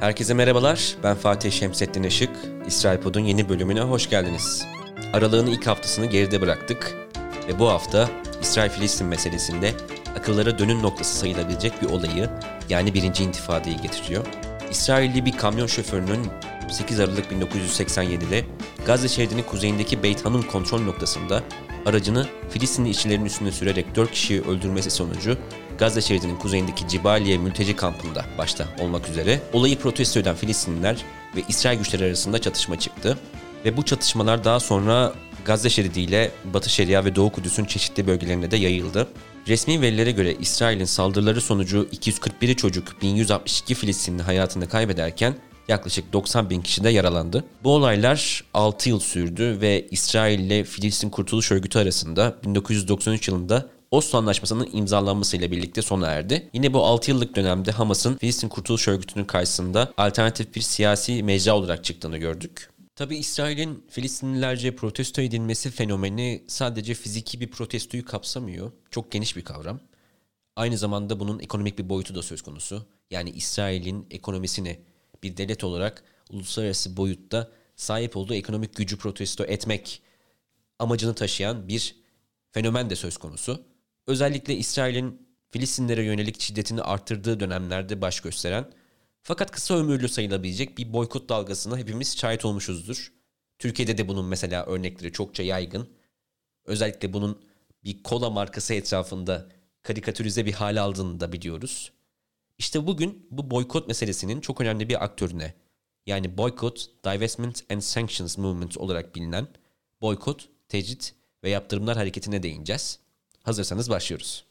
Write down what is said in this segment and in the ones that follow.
Herkese merhabalar, ben Fatih Şemsettin Işık. İsrail Pod'un yeni bölümüne hoş geldiniz. Aralığın ilk haftasını geride bıraktık ve bu hafta İsrail-Filistin meselesinde akıllara dönüm noktası sayılabilecek bir olayı yani birinci intifadayı getiriyor. İsrailli bir kamyon şoförünün 8 Aralık 1987'de Gazze şeridinin kuzeyindeki Beit Hanun kontrol noktasında aracını Filistinli işçilerin üstüne sürerek 4 kişiyi öldürmesi sonucu Gazze şeridinin kuzeyindeki Cibaliye mülteci kampında başta olmak üzere olayı protesto eden Filistinliler ve İsrail güçleri arasında çatışma çıktı. Ve bu çatışmalar daha sonra Gazze şeridiyle Batı Şeria ve Doğu Kudüs'ün çeşitli bölgelerine de yayıldı. Resmi verilere göre İsrail'in saldırıları sonucu 241 çocuk 1162 Filistinli hayatını kaybederken yaklaşık 90 bin kişi de yaralandı. Bu olaylar 6 yıl sürdü ve İsrail ile Filistin Kurtuluş Örgütü arasında 1993 yılında Oslo Anlaşması'nın imzalanmasıyla birlikte sona erdi. Yine bu 6 yıllık dönemde Hamas'ın Filistin Kurtuluş Örgütü'nün karşısında alternatif bir siyasi mecra olarak çıktığını gördük. Tabi İsrail'in Filistinlilerce protesto edilmesi fenomeni sadece fiziki bir protestoyu kapsamıyor. Çok geniş bir kavram. Aynı zamanda bunun ekonomik bir boyutu da söz konusu. Yani İsrail'in ekonomisini bir devlet olarak uluslararası boyutta sahip olduğu ekonomik gücü protesto etmek amacını taşıyan bir fenomen de söz konusu. Özellikle İsrail'in Filistinlere yönelik şiddetini arttırdığı dönemlerde baş gösteren fakat kısa ömürlü sayılabilecek bir boykot dalgasına hepimiz şahit olmuşuzdur. Türkiye'de de bunun mesela örnekleri çokça yaygın. Özellikle bunun bir kola markası etrafında karikatürize bir hal aldığını da biliyoruz. İşte bugün bu boykot meselesinin çok önemli bir aktörüne yani Boycott, Divestment and Sanctions Movement olarak bilinen boykot, tecrit ve yaptırımlar hareketine değineceğiz. Hazırsanız başlıyoruz.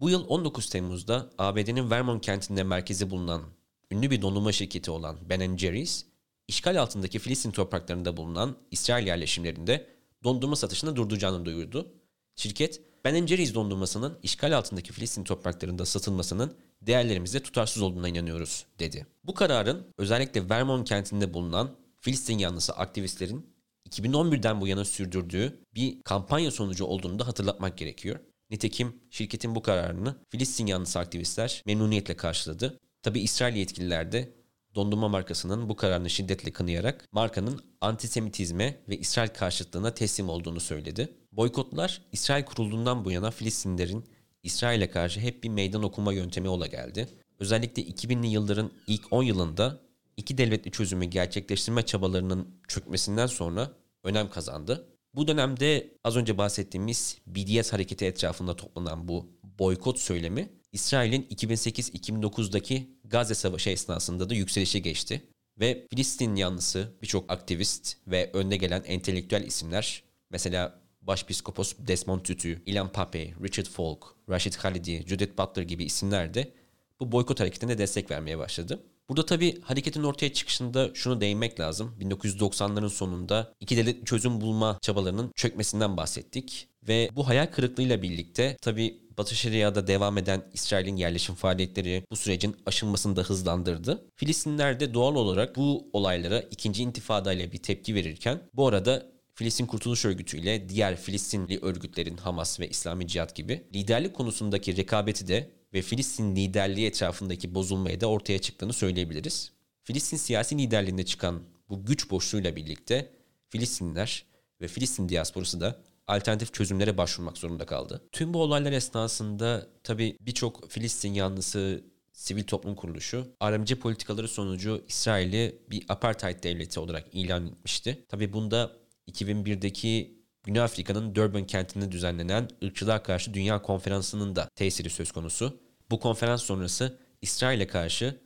Bu yıl 19 Temmuz'da ABD'nin Vermont kentinde merkezi bulunan ünlü bir dondurma şirketi olan Ben Jerry's, işgal altındaki Filistin topraklarında bulunan İsrail yerleşimlerinde dondurma satışını durduracağını duyurdu. Şirket, Ben Jerry's dondurmasının işgal altındaki Filistin topraklarında satılmasının değerlerimizde tutarsız olduğuna inanıyoruz, dedi. Bu kararın özellikle Vermont kentinde bulunan Filistin yanlısı aktivistlerin 2011'den bu yana sürdürdüğü bir kampanya sonucu olduğunu da hatırlatmak gerekiyor. Nitekim şirketin bu kararını Filistin yanlısı aktivistler memnuniyetle karşıladı. Tabi İsrail yetkililer de dondurma markasının bu kararını şiddetle kınayarak markanın antisemitizme ve İsrail karşıtlığına teslim olduğunu söyledi. Boykotlar İsrail kurulduğundan bu yana Filistinlerin İsrail'e karşı hep bir meydan okuma yöntemi ola geldi. Özellikle 2000'li yılların ilk 10 yılında iki devletli çözümü gerçekleştirme çabalarının çökmesinden sonra önem kazandı. Bu dönemde az önce bahsettiğimiz BDS hareketi etrafında toplanan bu boykot söylemi İsrail'in 2008-2009'daki Gazze Savaşı esnasında da yükselişe geçti. Ve Filistin yanlısı birçok aktivist ve önde gelen entelektüel isimler mesela Başpiskopos Desmond Tutu, Ilan Pape, Richard Falk, Rashid Khalidi, Judith Butler gibi isimler de bu boykot hareketine destek vermeye başladı. Burada tabii hareketin ortaya çıkışında şunu değinmek lazım. 1990'ların sonunda iki devlet çözüm bulma çabalarının çökmesinden bahsettik. Ve bu hayal kırıklığıyla birlikte tabii Batı Şeria'da devam eden İsrail'in yerleşim faaliyetleri bu sürecin aşılmasını da hızlandırdı. Filistinler de doğal olarak bu olaylara ikinci intifada ile bir tepki verirken bu arada Filistin Kurtuluş Örgütü ile diğer Filistinli örgütlerin Hamas ve İslami Cihat gibi liderlik konusundaki rekabeti de ve Filistin liderliği etrafındaki bozulmaya da ortaya çıktığını söyleyebiliriz. Filistin siyasi liderliğinde çıkan bu güç boşluğuyla birlikte Filistinliler ve Filistin diasporası da alternatif çözümlere başvurmak zorunda kaldı. Tüm bu olaylar esnasında tabi birçok Filistin yanlısı sivil toplum kuruluşu aramcı politikaları sonucu İsrail'i bir apartheid devleti olarak ilan etmişti. Tabi bunda 2001'deki Güney Afrika'nın Durban kentinde düzenlenen ırkçılığa karşı Dünya Konferansı'nın da tesiri söz konusu. Bu konferans sonrası İsrail'e karşı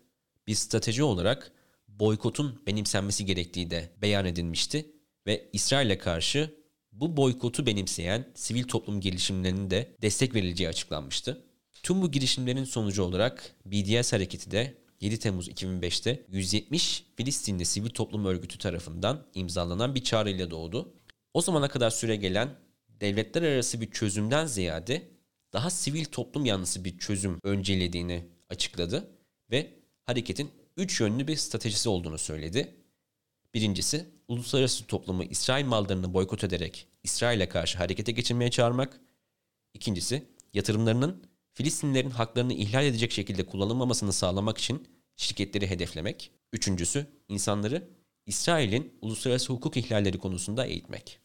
bir strateji olarak boykotun benimsenmesi gerektiği de beyan edilmişti ve İsrail'e karşı bu boykotu benimseyen sivil toplum girişimlerinin de destek verileceği açıklanmıştı. Tüm bu girişimlerin sonucu olarak BDS hareketi de 7 Temmuz 2005'te 170 Filistinli sivil toplum örgütü tarafından imzalanan bir çağrıyla doğdu. O zamana kadar süre gelen devletler arası bir çözümden ziyade daha sivil toplum yanlısı bir çözüm öncelediğini açıkladı ve hareketin üç yönlü bir stratejisi olduğunu söyledi. Birincisi, uluslararası toplumu İsrail mallarını boykot ederek İsrail'e karşı harekete geçirmeye çağırmak. İkincisi, yatırımlarının Filistinlilerin haklarını ihlal edecek şekilde kullanılmamasını sağlamak için şirketleri hedeflemek. Üçüncüsü insanları İsrail'in uluslararası hukuk ihlalleri konusunda eğitmek.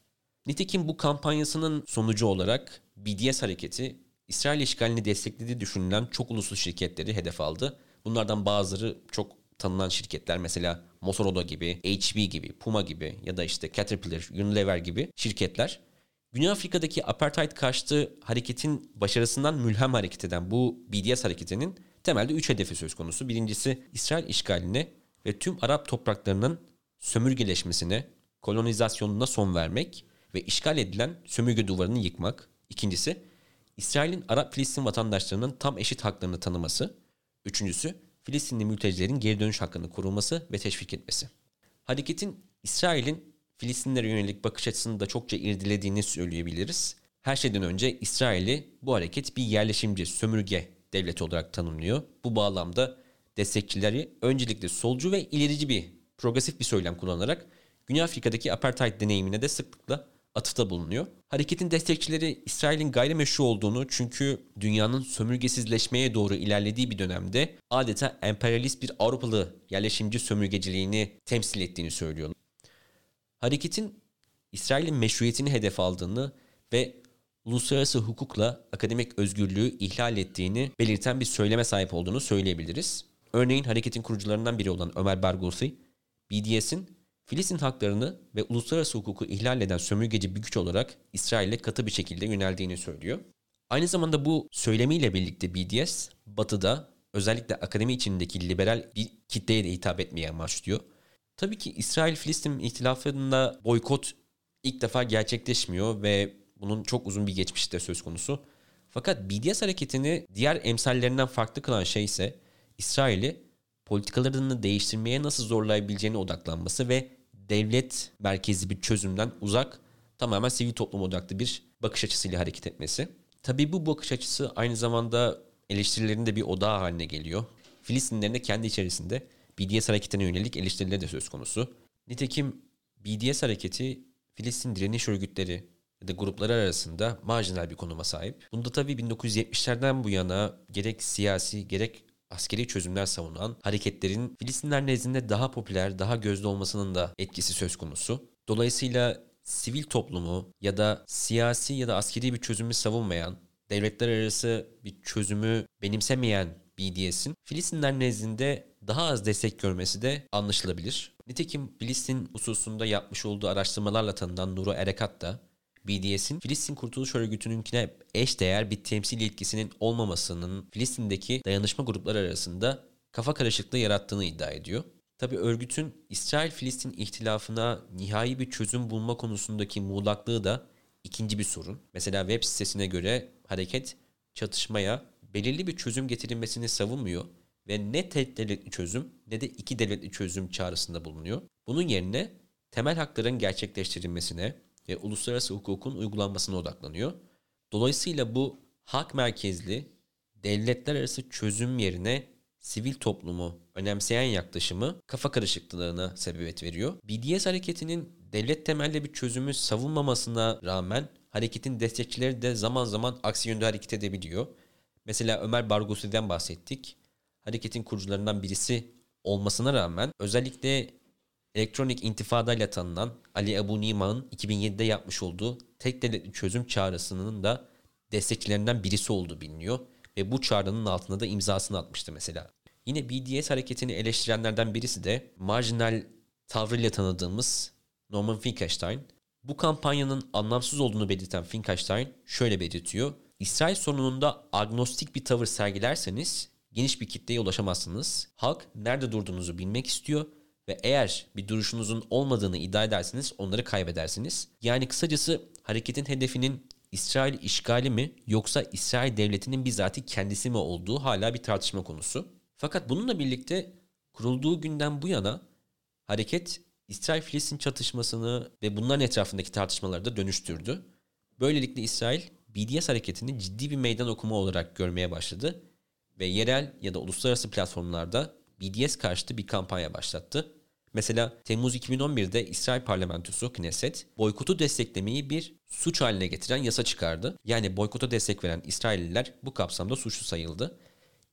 Nitekim bu kampanyasının sonucu olarak BDS hareketi İsrail işgalini desteklediği düşünülen çok uluslu şirketleri hedef aldı. Bunlardan bazıları çok tanınan şirketler mesela Motorola gibi, HP gibi, Puma gibi ya da işte Caterpillar, Unilever gibi şirketler Güney Afrika'daki apartheid karşıtı hareketin başarısından mülhem hareket eden bu BDS hareketinin temelde üç hedefi söz konusu. Birincisi İsrail işgaline ve tüm Arap topraklarının sömürgeleşmesine, kolonizasyonuna son vermek ve işgal edilen sömürge duvarını yıkmak. İkincisi, İsrail'in Arap-Filistin vatandaşlarının tam eşit haklarını tanıması. Üçüncüsü, Filistinli mültecilerin geri dönüş hakkını korunması ve teşvik etmesi. Hareketin İsrail'in Filistinlere yönelik bakış açısını da çokça irdelediğini söyleyebiliriz. Her şeyden önce İsrail'i bu hareket bir yerleşimci, sömürge devleti olarak tanımlıyor. Bu bağlamda destekçileri öncelikle solcu ve ilerici bir, progresif bir söylem kullanarak Güney Afrika'daki apartheid deneyimine de sıklıkla atıfta bulunuyor. Hareketin destekçileri İsrail'in gayrimeşru olduğunu çünkü dünyanın sömürgesizleşmeye doğru ilerlediği bir dönemde adeta emperyalist bir Avrupalı yerleşimci sömürgeciliğini temsil ettiğini söylüyor. Hareketin İsrail'in meşruiyetini hedef aldığını ve uluslararası hukukla akademik özgürlüğü ihlal ettiğini belirten bir söyleme sahip olduğunu söyleyebiliriz. Örneğin hareketin kurucularından biri olan Ömer Barghouti, BDS'in Filistin haklarını ve uluslararası hukuku ihlal eden sömürgeci bir güç olarak İsrail'e katı bir şekilde yöneldiğini söylüyor. Aynı zamanda bu söylemiyle birlikte BDS, Batı'da özellikle akademi içindeki liberal bir kitleye de hitap etmeye amaçlıyor. Tabii ki İsrail-Filistin ihtilafında boykot ilk defa gerçekleşmiyor ve bunun çok uzun bir geçmişi de söz konusu. Fakat BDS hareketini diğer emsallerinden farklı kılan şey ise İsrail'i politikalarını değiştirmeye nasıl zorlayabileceğine odaklanması ve devlet merkezi bir çözümden uzak tamamen sivil toplum odaklı bir bakış açısıyla hareket etmesi. Tabii bu bakış açısı aynı zamanda eleştirilerin de bir odağı haline geliyor. Filistinlerin de kendi içerisinde BDS hareketine yönelik eleştirileri de söz konusu. Nitekim BDS hareketi Filistin direniş örgütleri ya da grupları arasında marjinal bir konuma sahip. Bunda tabii 1970'lerden bu yana gerek siyasi gerek askeri çözümler savunan hareketlerin Filistinler nezdinde daha popüler, daha gözde olmasının da etkisi söz konusu. Dolayısıyla sivil toplumu ya da siyasi ya da askeri bir çözümü savunmayan, devletler arası bir çözümü benimsemeyen BDS'in Filistinler nezdinde daha az destek görmesi de anlaşılabilir. Nitekim Filistin hususunda yapmış olduğu araştırmalarla tanınan Nuro Erekat da BDS'in Filistin Kurtuluş Örgütü'nünkine eş değer bir temsil yetkisinin olmamasının Filistin'deki dayanışma grupları arasında kafa karışıklığı yarattığını iddia ediyor. Tabi örgütün İsrail-Filistin ihtilafına nihai bir çözüm bulma konusundaki muğlaklığı da ikinci bir sorun. Mesela web sitesine göre hareket çatışmaya belirli bir çözüm getirilmesini savunmuyor ve ne tek devletli çözüm ne de iki devletli çözüm çağrısında bulunuyor. Bunun yerine temel hakların gerçekleştirilmesine, ve uluslararası hukukun uygulanmasına odaklanıyor. Dolayısıyla bu hak merkezli devletler arası çözüm yerine sivil toplumu önemseyen yaklaşımı kafa karışıklığına sebebiyet veriyor. BDS hareketinin devlet temelli bir çözümü savunmamasına rağmen hareketin destekçileri de zaman zaman aksi yönde hareket edebiliyor. Mesela Ömer Barghousi'den bahsettik. Hareketin kurucularından birisi olmasına rağmen özellikle elektronik intifada ile tanınan Ali Abu Nima'nın 2007'de yapmış olduğu tek devletli çözüm çağrısının da destekçilerinden birisi olduğu biliniyor. Ve bu çağrının altına da imzasını atmıştı mesela. Yine BDS hareketini eleştirenlerden birisi de marjinal tavrıyla tanıdığımız Norman Finkelstein. Bu kampanyanın anlamsız olduğunu belirten Finkelstein şöyle belirtiyor. İsrail sorununda agnostik bir tavır sergilerseniz geniş bir kitleye ulaşamazsınız. Halk nerede durduğunuzu bilmek istiyor ve eğer bir duruşunuzun olmadığını iddia ederseniz onları kaybedersiniz. Yani kısacası hareketin hedefinin İsrail işgali mi yoksa İsrail devletinin bizatihi kendisi mi olduğu hala bir tartışma konusu. Fakat bununla birlikte kurulduğu günden bu yana hareket İsrail-Filistin çatışmasını ve bunların etrafındaki tartışmaları da dönüştürdü. Böylelikle İsrail BDS hareketini ciddi bir meydan okuma olarak görmeye başladı ve yerel ya da uluslararası platformlarda BDS karşıtı bir kampanya başlattı. Mesela Temmuz 2011'de İsrail parlamentosu Knesset boykotu desteklemeyi bir suç haline getiren yasa çıkardı. Yani boykota destek veren İsrailliler bu kapsamda suçlu sayıldı.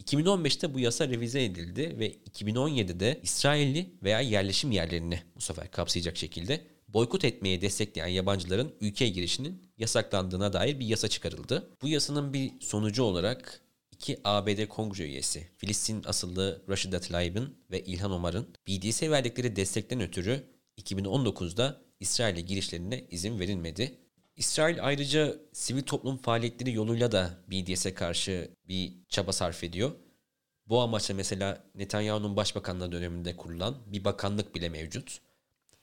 2015'te bu yasa revize edildi ve 2017'de İsrailli veya yerleşim yerlerini bu sefer kapsayacak şekilde boykot etmeye destekleyen yabancıların ülkeye girişinin yasaklandığına dair bir yasa çıkarıldı. Bu yasanın bir sonucu olarak iki ABD kongre üyesi Filistin asıllı Rashida Tlaib'in ve İlhan Omar'ın BDS'e verdikleri destekten ötürü 2019'da İsrail'e girişlerine izin verilmedi. İsrail ayrıca sivil toplum faaliyetleri yoluyla da BDS'e karşı bir çaba sarf ediyor. Bu amaçla mesela Netanyahu'nun başbakanlığı döneminde kurulan bir bakanlık bile mevcut.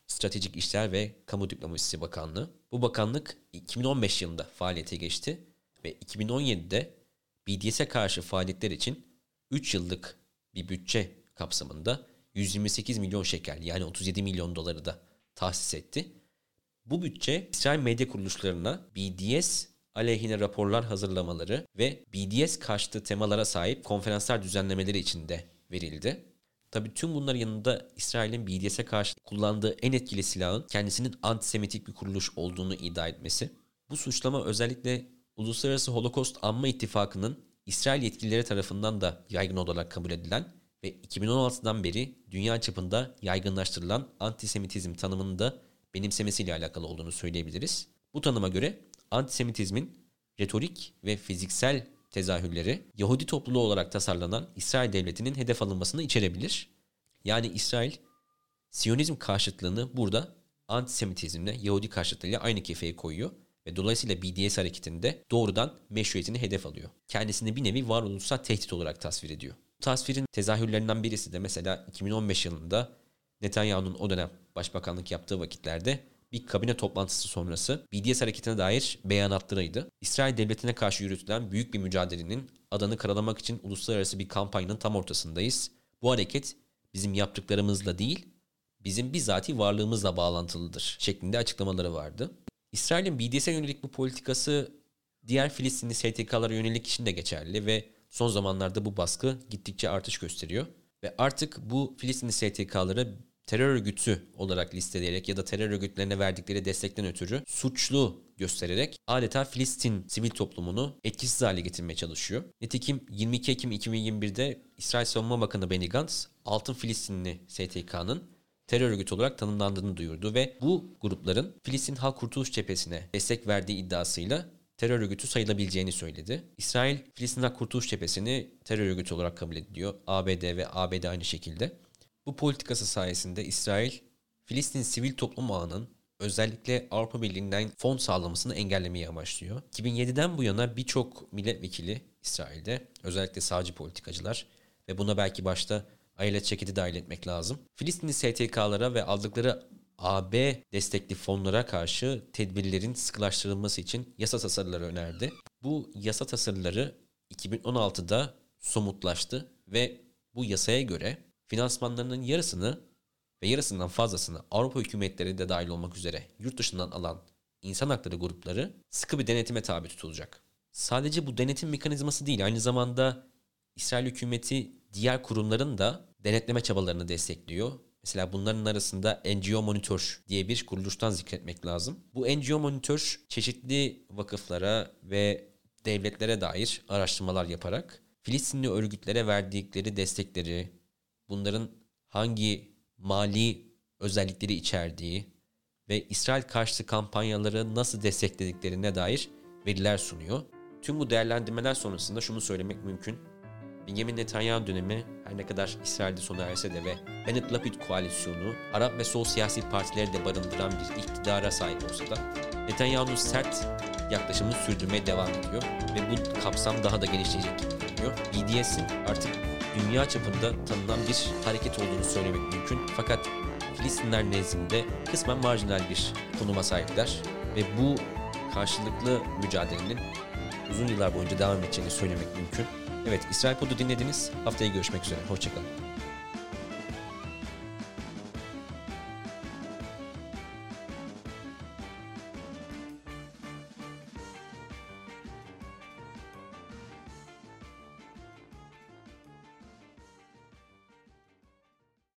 Stratejik İşler ve Kamu Diplomasisi Bakanlığı. Bu bakanlık 2015 yılında faaliyete geçti ve 2017'de BDS'e karşı faaliyetler için 3 yıllık bir bütçe kapsamında 128 milyon şekel yani 37 milyon doları da tahsis etti. Bu bütçe İsrail medya kuruluşlarına BDS aleyhine raporlar hazırlamaları ve BDS karşıtı temalara sahip konferanslar düzenlemeleri için de verildi. Tabi tüm bunların yanında İsrail'in BDS'e karşı kullandığı en etkili silahın kendisinin antisemitik bir kuruluş olduğunu iddia etmesi. Bu suçlama özellikle Uluslararası Holocaust Anma İttifakı'nın İsrail yetkilileri tarafından da yaygın olarak kabul edilen ve 2016'dan beri dünya çapında yaygınlaştırılan antisemitizm tanımını da benimsemesiyle alakalı olduğunu söyleyebiliriz. Bu tanıma göre antisemitizmin retorik ve fiziksel tezahürleri Yahudi topluluğu olarak tasarlanan İsrail devletinin hedef alınmasını içerebilir. Yani İsrail Siyonizm karşıtlığını burada antisemitizmle, Yahudi karşıtlığıyla aynı kefeye koyuyor ve dolayısıyla BDS hareketinde doğrudan meşruiyetini hedef alıyor. Kendisini bir nevi varoluşsal tehdit olarak tasvir ediyor. Bu tasvirin tezahürlerinden birisi de mesela 2015 yılında Netanyahu'nun o dönem başbakanlık yaptığı vakitlerde bir kabine toplantısı sonrası BDS hareketine dair beyanatlarıydı. İsrail devletine karşı yürütülen büyük bir mücadelenin adanı karalamak için uluslararası bir kampanyanın tam ortasındayız. Bu hareket bizim yaptıklarımızla değil, bizim bizatihi varlığımızla bağlantılıdır şeklinde açıklamaları vardı. İsrail'in BDS'e yönelik bu politikası diğer Filistinli STK'lara yönelik için de geçerli ve son zamanlarda bu baskı gittikçe artış gösteriyor. Ve artık bu Filistinli STK'ları terör örgütü olarak listeleyerek ya da terör örgütlerine verdikleri destekten ötürü suçlu göstererek adeta Filistin sivil toplumunu etkisiz hale getirmeye çalışıyor. Nitekim 22 Ekim 2021'de İsrail Savunma Bakanı Benny Gantz, Altın Filistinli STK'nın terör örgütü olarak tanımlandığını duyurdu ve bu grupların Filistin Halk Kurtuluş Cephesi'ne destek verdiği iddiasıyla terör örgütü sayılabileceğini söyledi. İsrail, Filistin Halk Kurtuluş Cephesi'ni terör örgütü olarak kabul ediyor. ABD ve ABD aynı şekilde. Bu politikası sayesinde İsrail, Filistin sivil toplum ağının özellikle Avrupa Birliği'nden fon sağlamasını engellemeye amaçlıyor. 2007'den bu yana birçok milletvekili İsrail'de, özellikle sağcı politikacılar ve buna belki başta Ayelet Çeket'i dahil etmek lazım. Filistinli STK'lara ve aldıkları AB destekli fonlara karşı tedbirlerin sıkılaştırılması için yasa tasarıları önerdi. Bu yasa tasarıları 2016'da somutlaştı ve bu yasaya göre finansmanlarının yarısını ve yarısından fazlasını Avrupa hükümetleri de dahil olmak üzere yurt dışından alan insan hakları grupları sıkı bir denetime tabi tutulacak. Sadece bu denetim mekanizması değil aynı zamanda İsrail hükümeti diğer kurumların da denetleme çabalarını destekliyor. Mesela bunların arasında NGO Monitor diye bir kuruluştan zikretmek lazım. Bu NGO Monitor çeşitli vakıflara ve devletlere dair araştırmalar yaparak Filistinli örgütlere verdikleri destekleri, bunların hangi mali özellikleri içerdiği ve İsrail karşıtı kampanyaları nasıl desteklediklerine dair veriler sunuyor. Tüm bu değerlendirmeler sonrasında şunu söylemek mümkün. Benjamin Netanyahu dönemi her ne kadar İsrail'de sona erse de ve Bennett Lapid koalisyonu Arap ve sol siyasi partileri de barındıran bir iktidara sahip olsa da Netanyahu'nun sert yaklaşımını sürdürmeye devam ediyor ve bu kapsam daha da genişleyecek gibi görünüyor. BDS'in artık dünya çapında tanınan bir hareket olduğunu söylemek mümkün. Fakat Filistinler nezdinde kısmen marjinal bir konuma sahipler ve bu karşılıklı mücadelenin uzun yıllar boyunca devam edeceğini söylemek mümkün. Evet İsrail Pod'u dinlediniz. Haftaya görüşmek üzere. Hoşçakalın.